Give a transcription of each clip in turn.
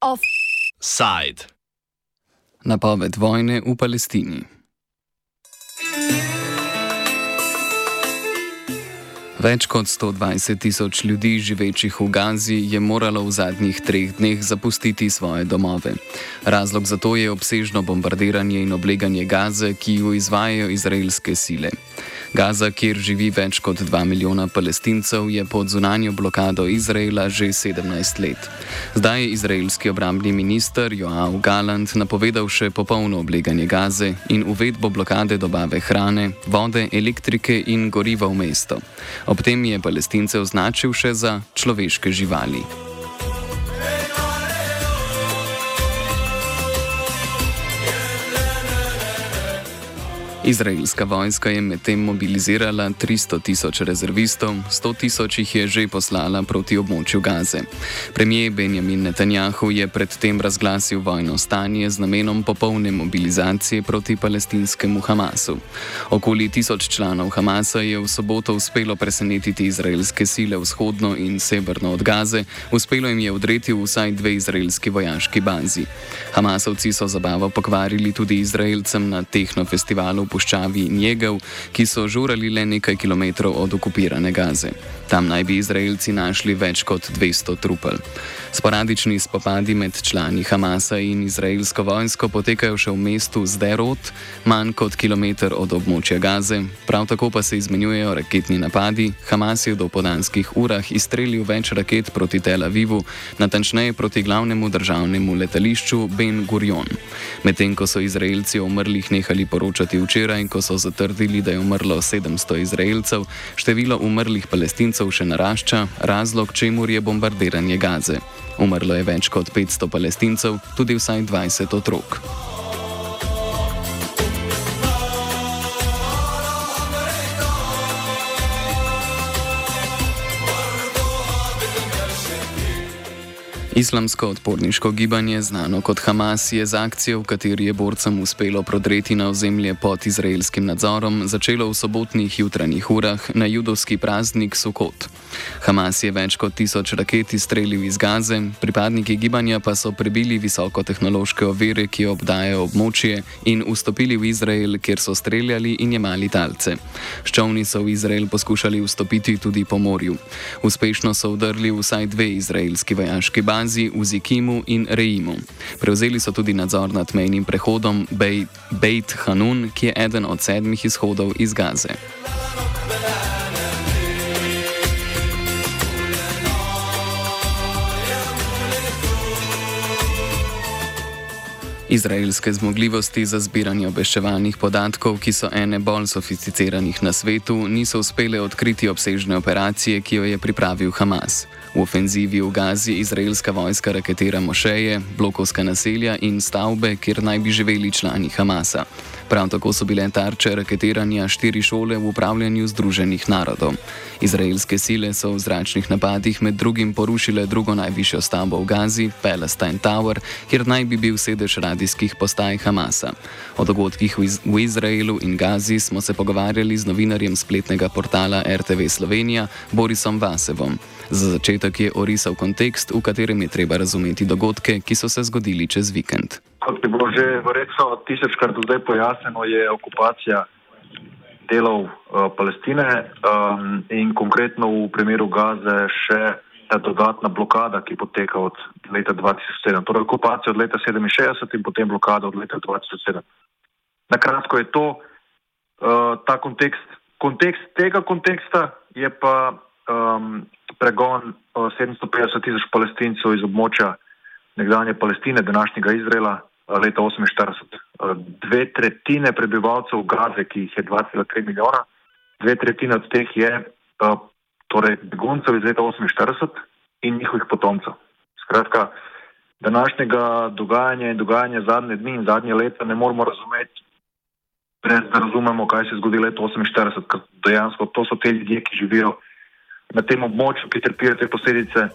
Offside. Napoved vojne v Palestini. Več kot 120 tisoč ljudi, živečih v Gazi, je moralo v zadnjih treh dneh zapustiti svoje domove. Razlog za to je obsežno bombardiranje in obleganje Gaze, ki jo izvajajo izraelske sile. Gaza, kjer živi več kot 2 milijona palestincev, je pod zunanjo blokado Izraela že 17 let. Zdaj je izraelski obrambni minister Joao Galant napovedal še popolno obleganje Gaze in uvedbo blokade dobave hrane, vode, elektrike in goriva v mesto. Ob tem je palestince označil še za človeške živali. Izraelska vojska je medtem mobilizirala 300 tisoč rezervistov, 100 tisoč jih je že poslala proti območju Gaze. Premijer Benjamin Netanjahu je predtem razglasil vojno stanje z namenom popolne mobilizacije proti palestinskemu Hamasu. Okoli tisoč članov Hamasa je v soboto uspelo presenetiti izraelske sile vzhodno in severno od Gaze, uspelo jim je odreti vsaj dve izraelski vojaški bazi. Hamasovci so zabavo pokvarili tudi Izraelcem na tehnofestivalu puščavi Njegev, ki so žurali le nekaj kilometrov od okupirane Gaze. Tam naj bi Izraelci našli več kot 200 trupel. Sporadični spopadi med člani Hamasa in izraelsko vojsko potekajo še v mestu Zderot, manj kot kilometr od območja Gaze, prav tako pa se izmenjujejo raketni napadi. Hamas je v dopodanskih urah izstrelil več raket proti Tel Avivu, natančneje proti glavnemu državnemu letališču Ben Gurion. Medtem ko so Izraelci o umrlih nehali poročati včeraj, ko so zatrdili, da je umrlo 700 Izraelcev, število umrlih palestincev še narašča, razlog čemu je bombardiranje Gaze. Umrlo je več kot 500 palestincev, tudi vsaj 20 otrok. Islamsko odporniško gibanje, znano kot Hamas, je z akcijo, v kateri je borcem uspelo prodreti na ozemlje pod izraelskim nadzorom, začelo v sobotnih jutranjih urah na judovski praznik Sukot. Hamas je več kot tisoč raket izstrelil iz Gaze, pripadniki gibanja pa so prebili visokotehnološke ovire, ki obdajajo območje, in vstopili v Izrael, kjer so streljali in jemali talce. Ščovni so v Izrael poskušali vstopiti tudi po morju. Uspešno so vdrli vsaj dve izraelski vojaški bazi. V Zikimu in Reimu. Prevzeli so tudi nadzor nad mejnim prehodom Beit Hanun, ki je eden od sedmih izhodov iz Gaze. Izraelske zmogljivosti za zbiranje obveščevalnih podatkov, ki so ene bolj sofisticiranih na svetu, niso uspele odkriti obsežne operacije, ki jo je pripravil Hamas. V ofenzivi v Gazi izraelska vojska raketira mošeje, blokovska naselja in stavbe, kjer naj bi živeli člani Hamasa. Prav tako so bile tarče raketiranja štiri šole v upravljanju Združenih narodov. Izraelske sile so v zračnih napadih med drugim porušile drugo najvišjo stavbo v Gazi, Palestine Tower, kjer naj bi bil sedež radijskih postaj Hamasa. O dogodkih v Izraelu in Gazi smo se pogovarjali z novinarjem spletnega portala RTV Slovenija Borisom Vasevom. Za začetek je orisal kontekst, v katerem je treba razumeti dogodke, ki so se zgodili čez vikend kot je bilo že verjetno tisočkrat do zdaj pojasneno, je okupacija delov uh, Palestine um, in konkretno v primeru Gaze še ta dodatna blokada, ki poteka od leta 2007. Torej okupacija od leta 67 in potem blokada od leta 2007. Na kratko je to uh, ta kontekst. Kontekst tega konteksta je pa um, pregon uh, 750 tisoč palestincev iz območja nekdanje Palestine, današnjega Izraela, leta 1948. Dve tretjine prebivalcev Gaze, ki jih je 2,3 milijona, dve tretjine od teh je torej beguncev iz leta 1948 in njihovih potomcev. Skratka, današnjega dogajanja in dogajanja zadnje dni in zadnje leta ne moramo razumeti, brez da razumemo, kaj se je zgodilo leta 1948, ker dejansko to so te ljudje, ki živijo na tem območju, ki trpijo te posledice.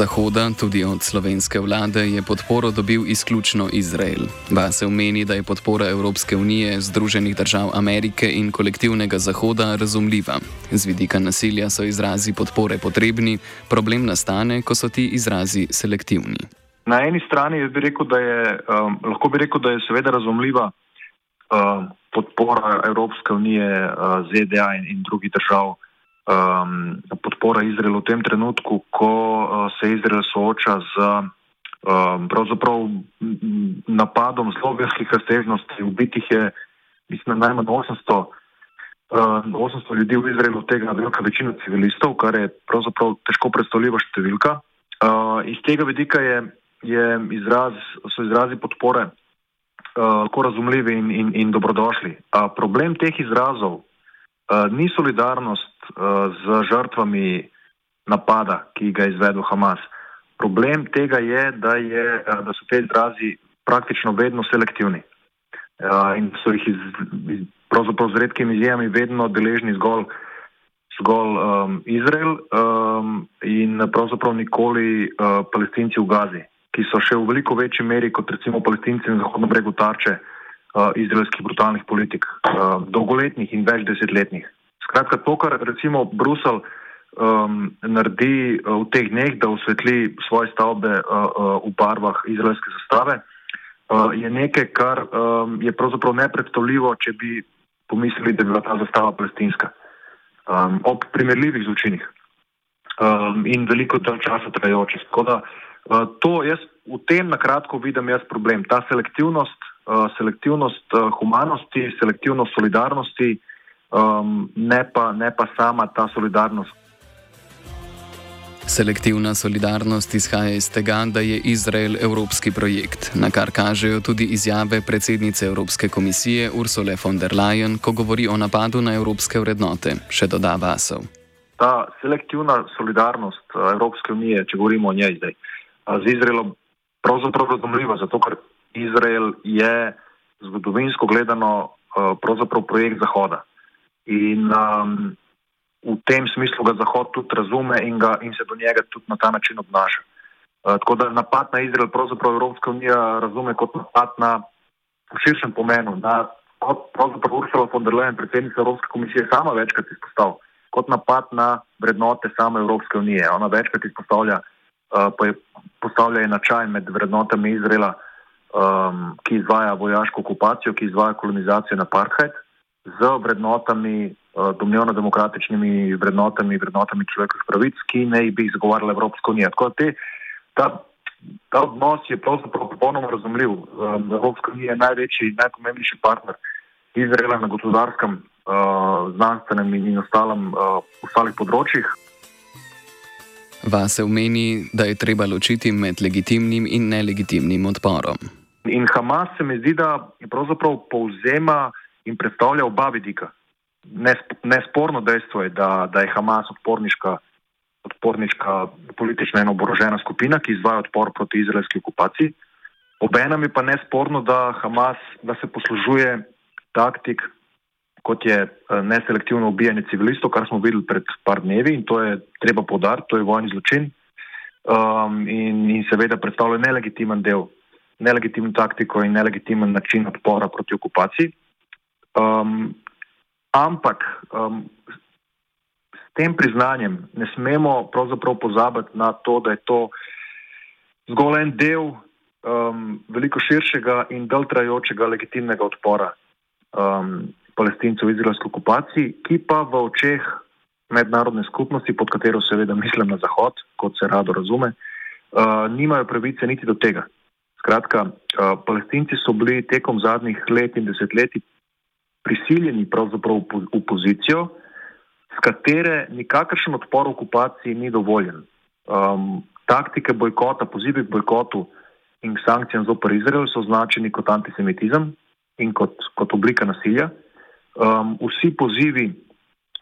Zahoda, tudi od slovenske vlade, je podporo dobil izključno Izrael. Vase omeni, da je podpora Evropske unije, Združenih držav Amerike in kolektivnega Zahoda razumljiva. Z vidika nasilja so izrazi podpore potrebni, problem nastane, ko so ti izrazi selektivni. Na eni strani bi rekel, da je, um, lahko bi rekel, da je seveda razumljiva um, podpora Evropske unije, uh, ZDA in, in drugih držav um, podpora Izraelu v tem trenutku, ko uh, se Izrael sooča z um, napadom zelo velikih razsežnosti. Ubitih je, mislim, najmanj 800, um, 800 ljudi v Izraelu, tega velika večina civilistov, kar je pravzaprav težko predstavljiva številka. Uh, iz tega vidika je, je izraz, so izrazi podpore lahko uh, razumljivi in, in, in dobrodošli. Uh, problem teh izrazov uh, ni solidarnost uh, z žrtvami napada, ki ga je izvedel Hamas. Problem tega je, da, je, uh, da so te izrazi praktično vedno selektivni uh, in so jih iz, iz, pravzaprav z redkimi izjemami vedno deležni zgolj, zgolj um, Izrael um, in pravzaprav nikoli uh, palestinci v Gazi, ki so še v veliko večji meri kot recimo palestinci na Zahodnem bregu tarče uh, izraelskih brutalnih politik, uh, dolgoletnih in več desetletnih. Skratka, to, kar recimo Brusel um, naredi uh, v teh dneh, da osvetli svoje stavbe uh, uh, v barvah izraelske zastave, uh, je nekaj, kar um, je pravzaprav nepredstavljivo, če bi pomislili, da bi bila ta zastava palestinska. Um, ob primerljivih zločinih um, in veliko časa trajajoče. Uh, to jaz v tem na kratko vidim jaz problem. Ta selektivnost, uh, selektivnost uh, humanosti, selektivnost solidarnosti, um, ne, pa, ne pa sama ta solidarnost. Selektivna solidarnost izhaja iz tega, da je Izrael evropski projekt, na kar kažejo tudi izjave predsednice Evropske komisije Ursule von der Leyen, ko govori o napadu na evropske vrednote, še doda Vasov. Ta selektivna solidarnost uh, Evropske unije, če govorimo o njej zdaj, uh, z Izraelom, pravzaprav razumljiva, zato ker Izrael je zgodovinsko gledano uh, projekt Zahoda. In um, v tem smislu ga Zahod tudi razume in, ga, in se do njega tudi na ta način obnaša. Uh, tako da napad na Izrael pravzaprav Evropska unija razume kot napad na v širšem pomenu, na, kot pravzaprav Ursula von der Leyen, predsednica Evropske komisije, sama večkrat izpostavlja, kot napad na vrednote same Evropske unije. Ona večkrat izpostavlja, uh, postavlja enačaj med vrednotami Izraela, um, ki izvaja vojaško okupacijo, ki izvaja kolonizacijo na Parkhead z vrednotami, eh, domnevno demokratičnimi vrednotami, vrednotami človekovih pravic, ki naj bi jih zagovarjala Evropska unija. Tako da te, ta, ta odnos je pravzaprav popolnoma razumljiv. Eh, Evropska unija je največji, najpomembnejši partner Izraela na gospodarskem, eh, znanstvenem in ostalem, ostalih področjih. Vase umeni, da je treba ločiti med legitimnim in nelegitimnim odporom. In Hamas se mi zdi, da pravzaprav povzema in predstavlja oba vidika. Nesporno dejstvo je, da, da je Hamas odporniška, odporniška politična in oborožena skupina, ki izvaja odpor proti izraelski okupaciji. Obenem je pa nesporno, da Hamas da se poslužuje taktik, kot je eh, neselektivno ubijanje civilistov, kar smo videli pred par dnevi in to je treba podariti, to je vojni zločin. Um, in, in seveda predstavlja nelegitimen del, nelegitimno taktiko in nelegitimen način odpora proti okupaciji. Um, ampak um, s tem priznanjem ne smemo pravzaprav pozabiti na to, da je to zgolj en del um, veliko širšega in dalj trajajočega legitimnega odpora um, palestincev v izraelski okupaciji, ki pa v očeh mednarodne skupnosti, pod katero seveda mislim na Zahod, kot se rado razume, uh, nimajo pravice niti do tega. Skratka, uh, palestinci so bili tekom zadnjih let in desetletij prisiljeni pravzaprav v pozicijo, s katere nikakršen odpor okupaciji ni dovoljen. Um, taktike bojkota, pozivi k bojkotu in sankcijam zoper Izrael so označeni kot antisemitizem in kot, kot oblika nasilja. Um, vsi pozivi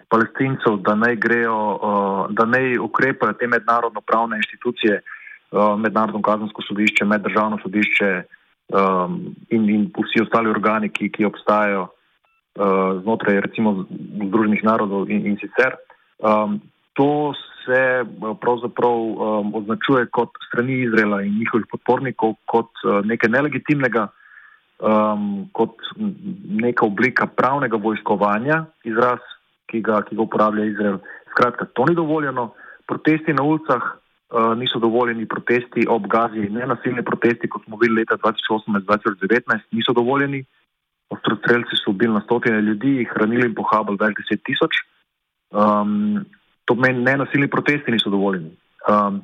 palestincev, da naj grejo, uh, da naj ukrepajo te mednarodno pravne inštitucije, uh, mednarodno kazansko sodišče, meddržavno sodišče um, in, in vsi ostali organi, ki, ki obstajajo, znotraj recimo Združenih narodov in, in sicer. Um, to se pravzaprav um, označuje kot strani Izraela in njihovih podpornikov kot uh, nekaj nelegitimnega, um, kot neka oblika pravnega vojskovanja, izraz, ki ga, ki ga uporablja Izrael. Skratka, to ni dovoljeno. Protesti na ulicah uh, niso dovoljeni, protesti ob Gazi, ne nasilni protesti, kot smo videli leta 2018-2019, niso dovoljeni. Ostrostrelci so ubili na stotine ljudi, hranili in pohabili več deset tisoč. Um, to pomeni, ne nasilni protesti niso dovoljeni. Um,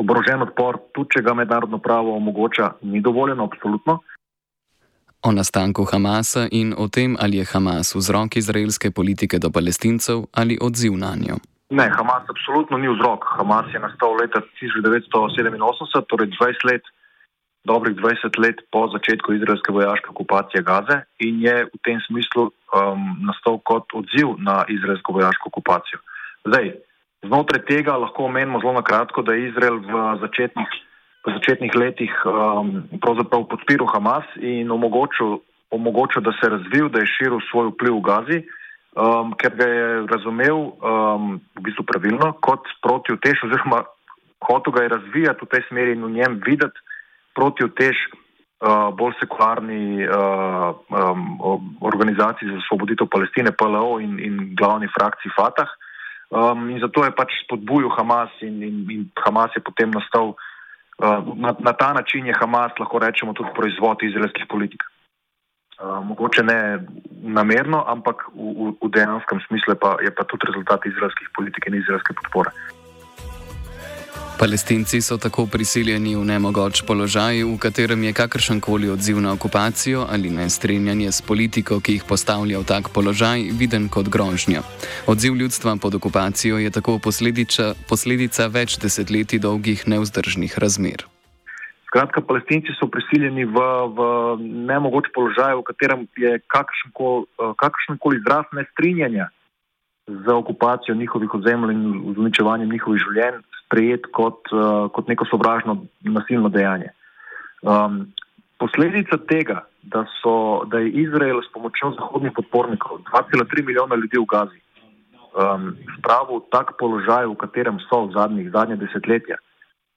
oborožen odpor, tudi če ga mednarodno pravo omogoča, ni dovoljeno, absolutno. O nastanku Hamasa in o tem, ali je Hamas vzrok izraelske politike do palestincev ali odziv na njo. Ne, Hamas absolutno ni vzrok. Hamas je nastal leta 1987, torej 20 let, dobrih 20 let po začetku izraelske vojaške okupacije Gaze in je v tem smislu um, nastal kot odziv na izraelsko vojaško okupacijo. Zdaj, znotraj tega lahko omenimo zelo na kratko, da je Izrael v začetnih v začetnih letih um, podpiral Hamas in omogočil, omogočil, da se je razvil, da je širil svoj vpliv v Gazi, um, ker ga je razumel um, v bistvu pravilno kot protivtež oziroma hotel ga je razvijati v tej smeri in v njem videti protivtež uh, bolj sekularni uh, um, organizaciji za svoboditev Palestine, PLO in, in glavni frakciji Fatah. Um, in zato je pač spodbujal Hamas in, in, in Hamas je potem nastal Eh, na, na ta način je Hamas, lahko rečemo, tudi proizvod izraelskih politik. Uh, mogoče ne namerno, ampak v, v, v dejanskem smislu pa, je pa tudi rezultat izraelskih politik in izraelske podpore. Palestinci so tako prisiljeni v nemogoč položaj, v katerem je kakršen koli odziv na okupacijo ali nestrinjanje s politiko, ki jih postavlja v tak položaj, viden kot grožnja. Odziv ljudstva pod okupacijo je tako posledica, posledica več desetletij dolgih neuzdržnih razmer. Skratka, palestinci so prisiljeni v, v nemogoč položaj, v katerem je kakršen koli izraz nestrinjanja za okupacijo njihovih ozemelj in uničevanjem njihovih življenj sprejet kot, uh, kot neko sovražno nasilno dejanje. Um, posledica tega, da, so, da je Izrael s pomočjo zahodnih podpornikov 2,3 milijona ljudi v Gazi um, spravil v tak položaj, v katerem so v zadnjih zadnje desetletja,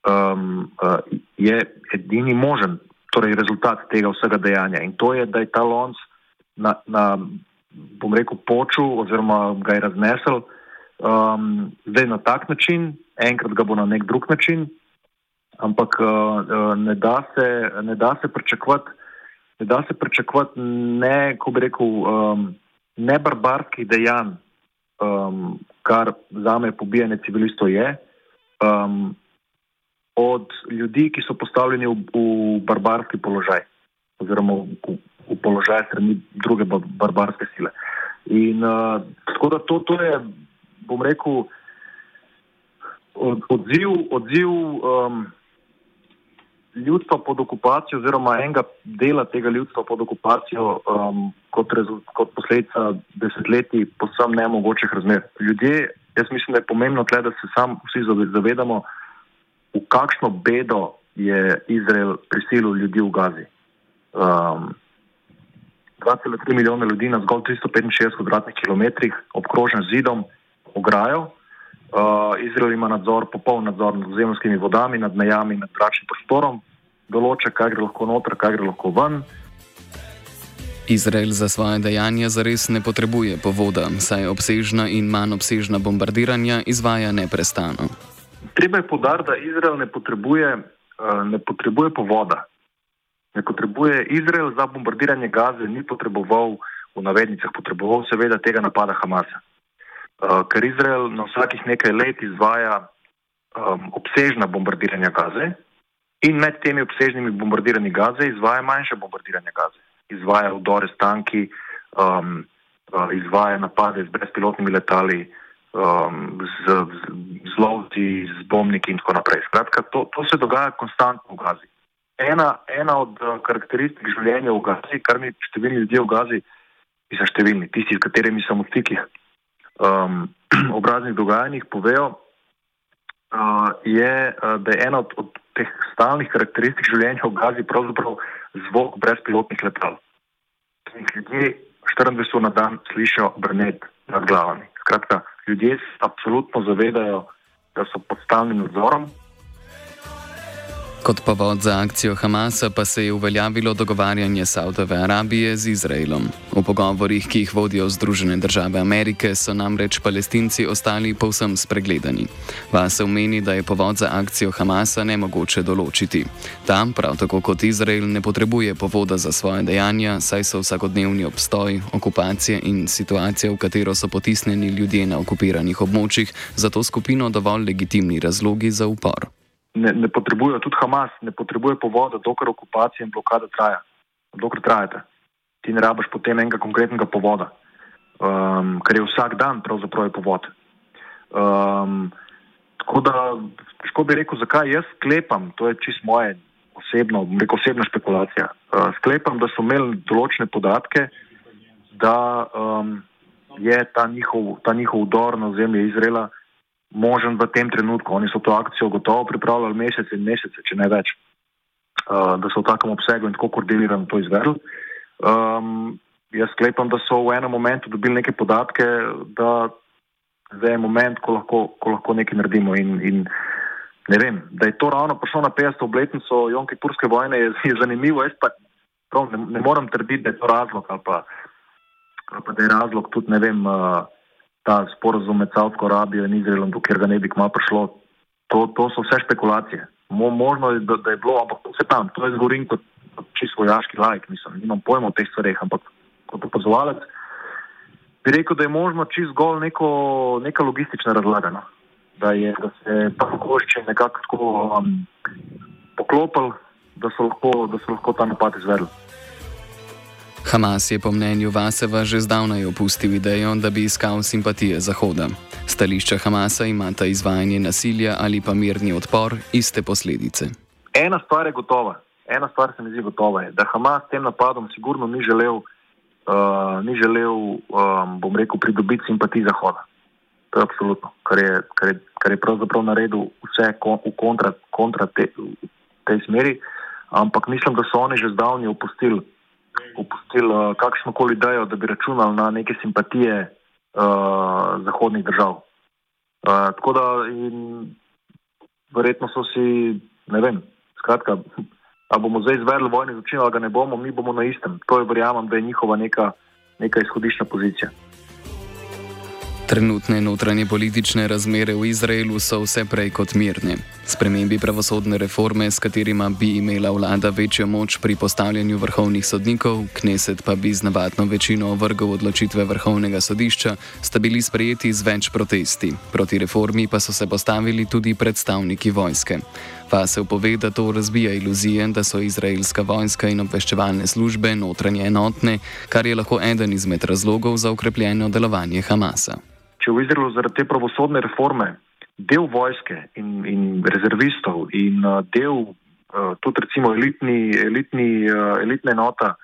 um, uh, je edini možen torej rezultat tega vsega dejanja. In to je, da je ta lonc na, na bom rekel, počul oziroma ga je raznesel um, zdaj na tak način, enkrat ga bo na nek drug način, ampak uh, uh ne da se, ne da se pričakovati, ne da se pričakovati ne, ko bi rekel, um, ne barbarskih dejanj, um, kar za me pobijanje civilistov je, um, od ljudi, ki so postavljeni v, v barbarski položaj oziroma v, v položaj strani druge barbarske sile. In uh, tako da to, to je, bom rekel, od, odziv, odziv um, ljudstva pod okupacijo, oziroma enega dela tega ljudstva pod okupacijo, um, kot, kot posledica desetletij posebno nemogočih razmer. Ljudje, jaz mislim, da je pomembno tle, da se sam vsi zavedamo, v kakšno bedo je Izrael prisilil ljudi v Gazi. Um, 2,3 milijona ljudi na zgolj 365 kvadratnih kilometrih, obkrožen zidom, ograjo. Uh, Izrael ima nadzor, popoln nadzor nad zemljskimi vodami, nad mejami, nad zračnim prostorom, določa, kaj gre lahko noter, kaj gre lahko ven. Izrael za svoje dejanja zares ne potrebuje povoda, saj obsežna in manj obsežna bombardiranja izvaja neprestano. Treba je podariti, da Izrael ne potrebuje, uh, ne potrebuje povoda. Ne potrebuje Izrael za bombardiranje Gaze, ni potreboval, v navednicah, potreboval seveda tega napada Hamasa. Uh, ker Izrael na vsakih nekaj let izvaja um, obsežna bombardiranja gaze in med temi obsežnimi bombardiranji gaze izvaja manjše bombardiranje gaze. Izvaja vdore s tanki, um, izvaja napade z brezpilotnimi letali, um, z, z, z lovci, z bombniki in tako naprej. Skratka, to, to se dogaja konstantno v gazi. Ena, ena od uh, karakteristik življenja v gazi, kar mi številni ljudje v gazi, ki so številni, tisti, s katerimi sem v stikih, um, obraznih dogajanjih povejo, uh, je, uh, da je ena od, od teh stalnih karakteristik življenja v Gazi pravzaprav zvok brezpilotnih letal. Ljudje 24 ur na dan slišijo brnet nad glavami. Skratka, ljudje se absolutno zavedajo da so pod stalnim nadzorom. Kot povod za akcijo Hamasa pa se je uveljavilo dogovarjanje Saudove Arabije z Izraelom. V pogovorih, ki jih vodijo Združene države Amerike, so namreč palestinci ostali povsem spregledani. Vase omeni, da je povod za akcijo Hamasa nemogoče določiti. Tam, prav tako kot Izrael, ne potrebuje povoda za svoje dejanja, saj so vsakodnevni obstoj, okupacije in situacija, v katero so potisnjeni ljudje na okupiranih območjih, za to skupino dovolj legitimni razlogi za upor ne, ne potrebujejo, tudi Hamas ne potrebuje povoda, dokler okupacija in blokada traja. Dokler trajate, ti ne rabiš potem enega konkretnega povoda, um, ker je vsak dan pravzaprav povod. Um, tako da, težko bi rekel, zakaj jaz sklepam, to je čist moje osebno, rekel osebna špekulacija. Uh, sklepam, da so imeli določene podatke, da um, je ta njihov, ta njihov udor na ozemlje Izraela možen v tem trenutku. Oni so to akcijo gotovo pripravljali mesece in mesece, če ne več, uh, da so v takem obsegu in tako koordinirano to izvedli. Um, jaz sklepam, da so v enem momentu dobili neke podatke, da zdaj je moment, ko lahko, ko lahko nekaj naredimo. In, in ne vem, da je to ravno prišlo na 50. obletnico Jonke Purske vojne, je, je zanimivo. Jaz pa prav, ne, ne morem trditi, da je to razlog ali pa, ali pa da je razlog tudi ne vem. Uh, ta sporozum med Saudsko Arabijo in Izraelom, dokler ga ne bi kmalo prišlo. To, to so vse špekulacije. Mo, možno je, da, da je bilo, ampak to se tam, to je zgorim kot, kot čisto vojaški lajk, mislim, nimam pojma o teh stvareh, ampak kot opazovalec bi rekel, da je možno čisto zgolj neko, neka logistična razlaga. No. Da, je, da se ta pokošče nekako tako um, poklopil, da so lahko, da so lahko ta napad izvedli. Hamas je po mnenju Vaseva že zdavnaj opustil idejo, da bi iskal simpatije Zahoda. Stališča Hamasa imata izvajanje nasilja ali pa mirni odpor iste posledice. Ena stvar je gotova, ena stvar se mi zdi gotova, je, da Hamas tem napadom sigurno ni želel, uh, ni želel um, bom rekel, pridobiti simpatij Zahoda. To je absolutno, kar je, kar je, kar je pravzaprav naredil vse kon, v kontra, kontra te, tej smeri, ampak mislim, da so oni že zdavnaj opustili opustili uh, kakšno koli idejo, da bi računali na neke simpatije uh, zahodnih držav. Uh, tako da in verjetno so si, ne vem, skratka, ali bomo zdaj izvedli vojni zločin ali ga ne bomo, mi bomo na istem. To je verjamem, da je njihova neka, neka izhodiščna pozicija. Trenutne notranje politične razmere v Izraelu so vse prej kot mirne. Spremembi pravosodne reforme, s katerima bi imela vlada večjo moč pri postavljanju vrhovnih sodnikov, kneset pa bi z navadno večino ovrgal odločitve vrhovnega sodišča, sta bili sprejeti z več protesti. Proti reformi pa so se postavili tudi predstavniki vojske. Vasev pove, da to razbija iluzije, da so izraelska vojska in obveščevalne službe notranje enotne, kar je lahko eden izmed razlogov za ukrepljeno delovanje Hamasa če v Izraelu zaradi te pravosodne reforme del vojske in, in rezervistov in uh, del uh, tudi recimo elitni, elitni, uh, elitna enota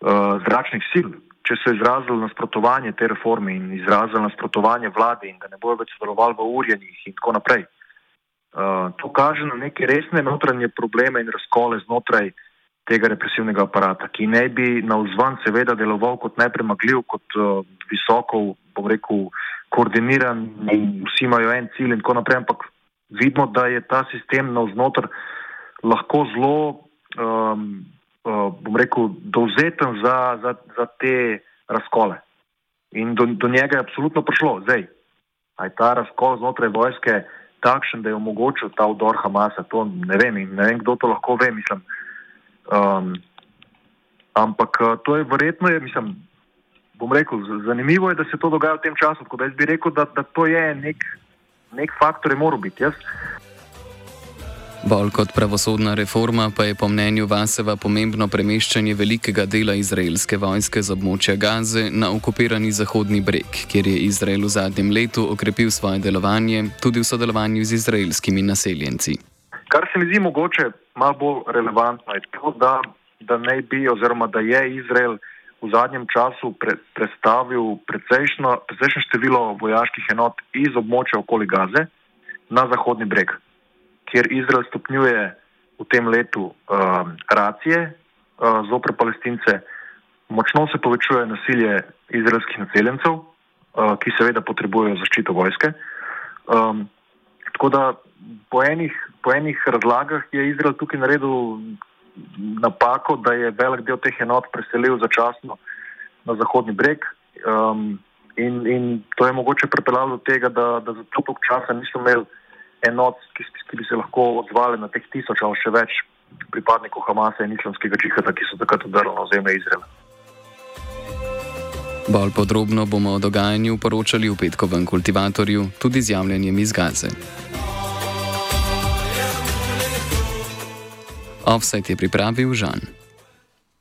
zračnih sil, če so izrazili nasprotovanje te reforme in izrazili nasprotovanje vladi in da ne bojo več sodelovali v urjenjih in tako naprej. Uh, to kaže na neke resne notranje probleme in razkole znotraj tega represivnega aparata, ki ne bi na vzven seveda deloval kot nepremagljiv, kot uh, visoko, bom rekel, uh, koordiniran in vsi imajo en cilj in tako naprej, ampak vidimo, da je ta sistem navznoter lahko zelo, um, uh, bom rekel, dovzeten za, za, za te razkole. In do, do njega je absolutno prišlo. Zdaj, je ta razkol znotraj vojske takšen, da je omogočil ta vdor Hamasa, to ne vem in ne vem, kdo to lahko ve, mislim. Um, ampak uh, to je verjetno, je, mislim, bom rekel, zanimivo je, da se to dogaja v tem času. Tako da jaz bi rekel, da, da to je nek, nek faktor, ki mora biti. Jaz. Bolj kot pravosodna reforma pa je po mnenju Vaseva pomembno premeščanje velikega dela izraelske vojske z območja Gaze na okupirani Zahodni breg, kjer je Izrael v zadnjem letu okrepil svoje delovanje tudi v sodelovanju z izraelskimi naseljenci. Kar se mi zdi mogoče malo bolj relevantno, je to, da, da ne bi oziroma da je Izrael v zadnjem času pre, predstavil precejšno, precejšno število vojaških enot iz območja okoli Gaze na Zahodni breg, kjer Izrael stopnjuje v tem letu uh, racije uh, zopre palestince, močno se povečuje nasilje izraelskih naseljencev, uh, ki seveda potrebujejo zaščito vojske. Um, tako da po enih, po enih razlagah je Izrael tukaj naredil napako, da je velik del teh enot preselil začasno na zahodni breg. Um, in, in to je mogoče pripeljalo do tega, da, da za toliko časa niso imeli enot, ki, ki bi se lahko odzvali na teh tisoč ali še več pripadnikov Hamasa in islamskega džihada, ki so takrat udarili na ozemlje Izraela. Bolj podrobno bomo o dogajanju poročali v petkovem kultivatorju, tudi z javljanjem iz Gaze. Offset je pripravil Žan.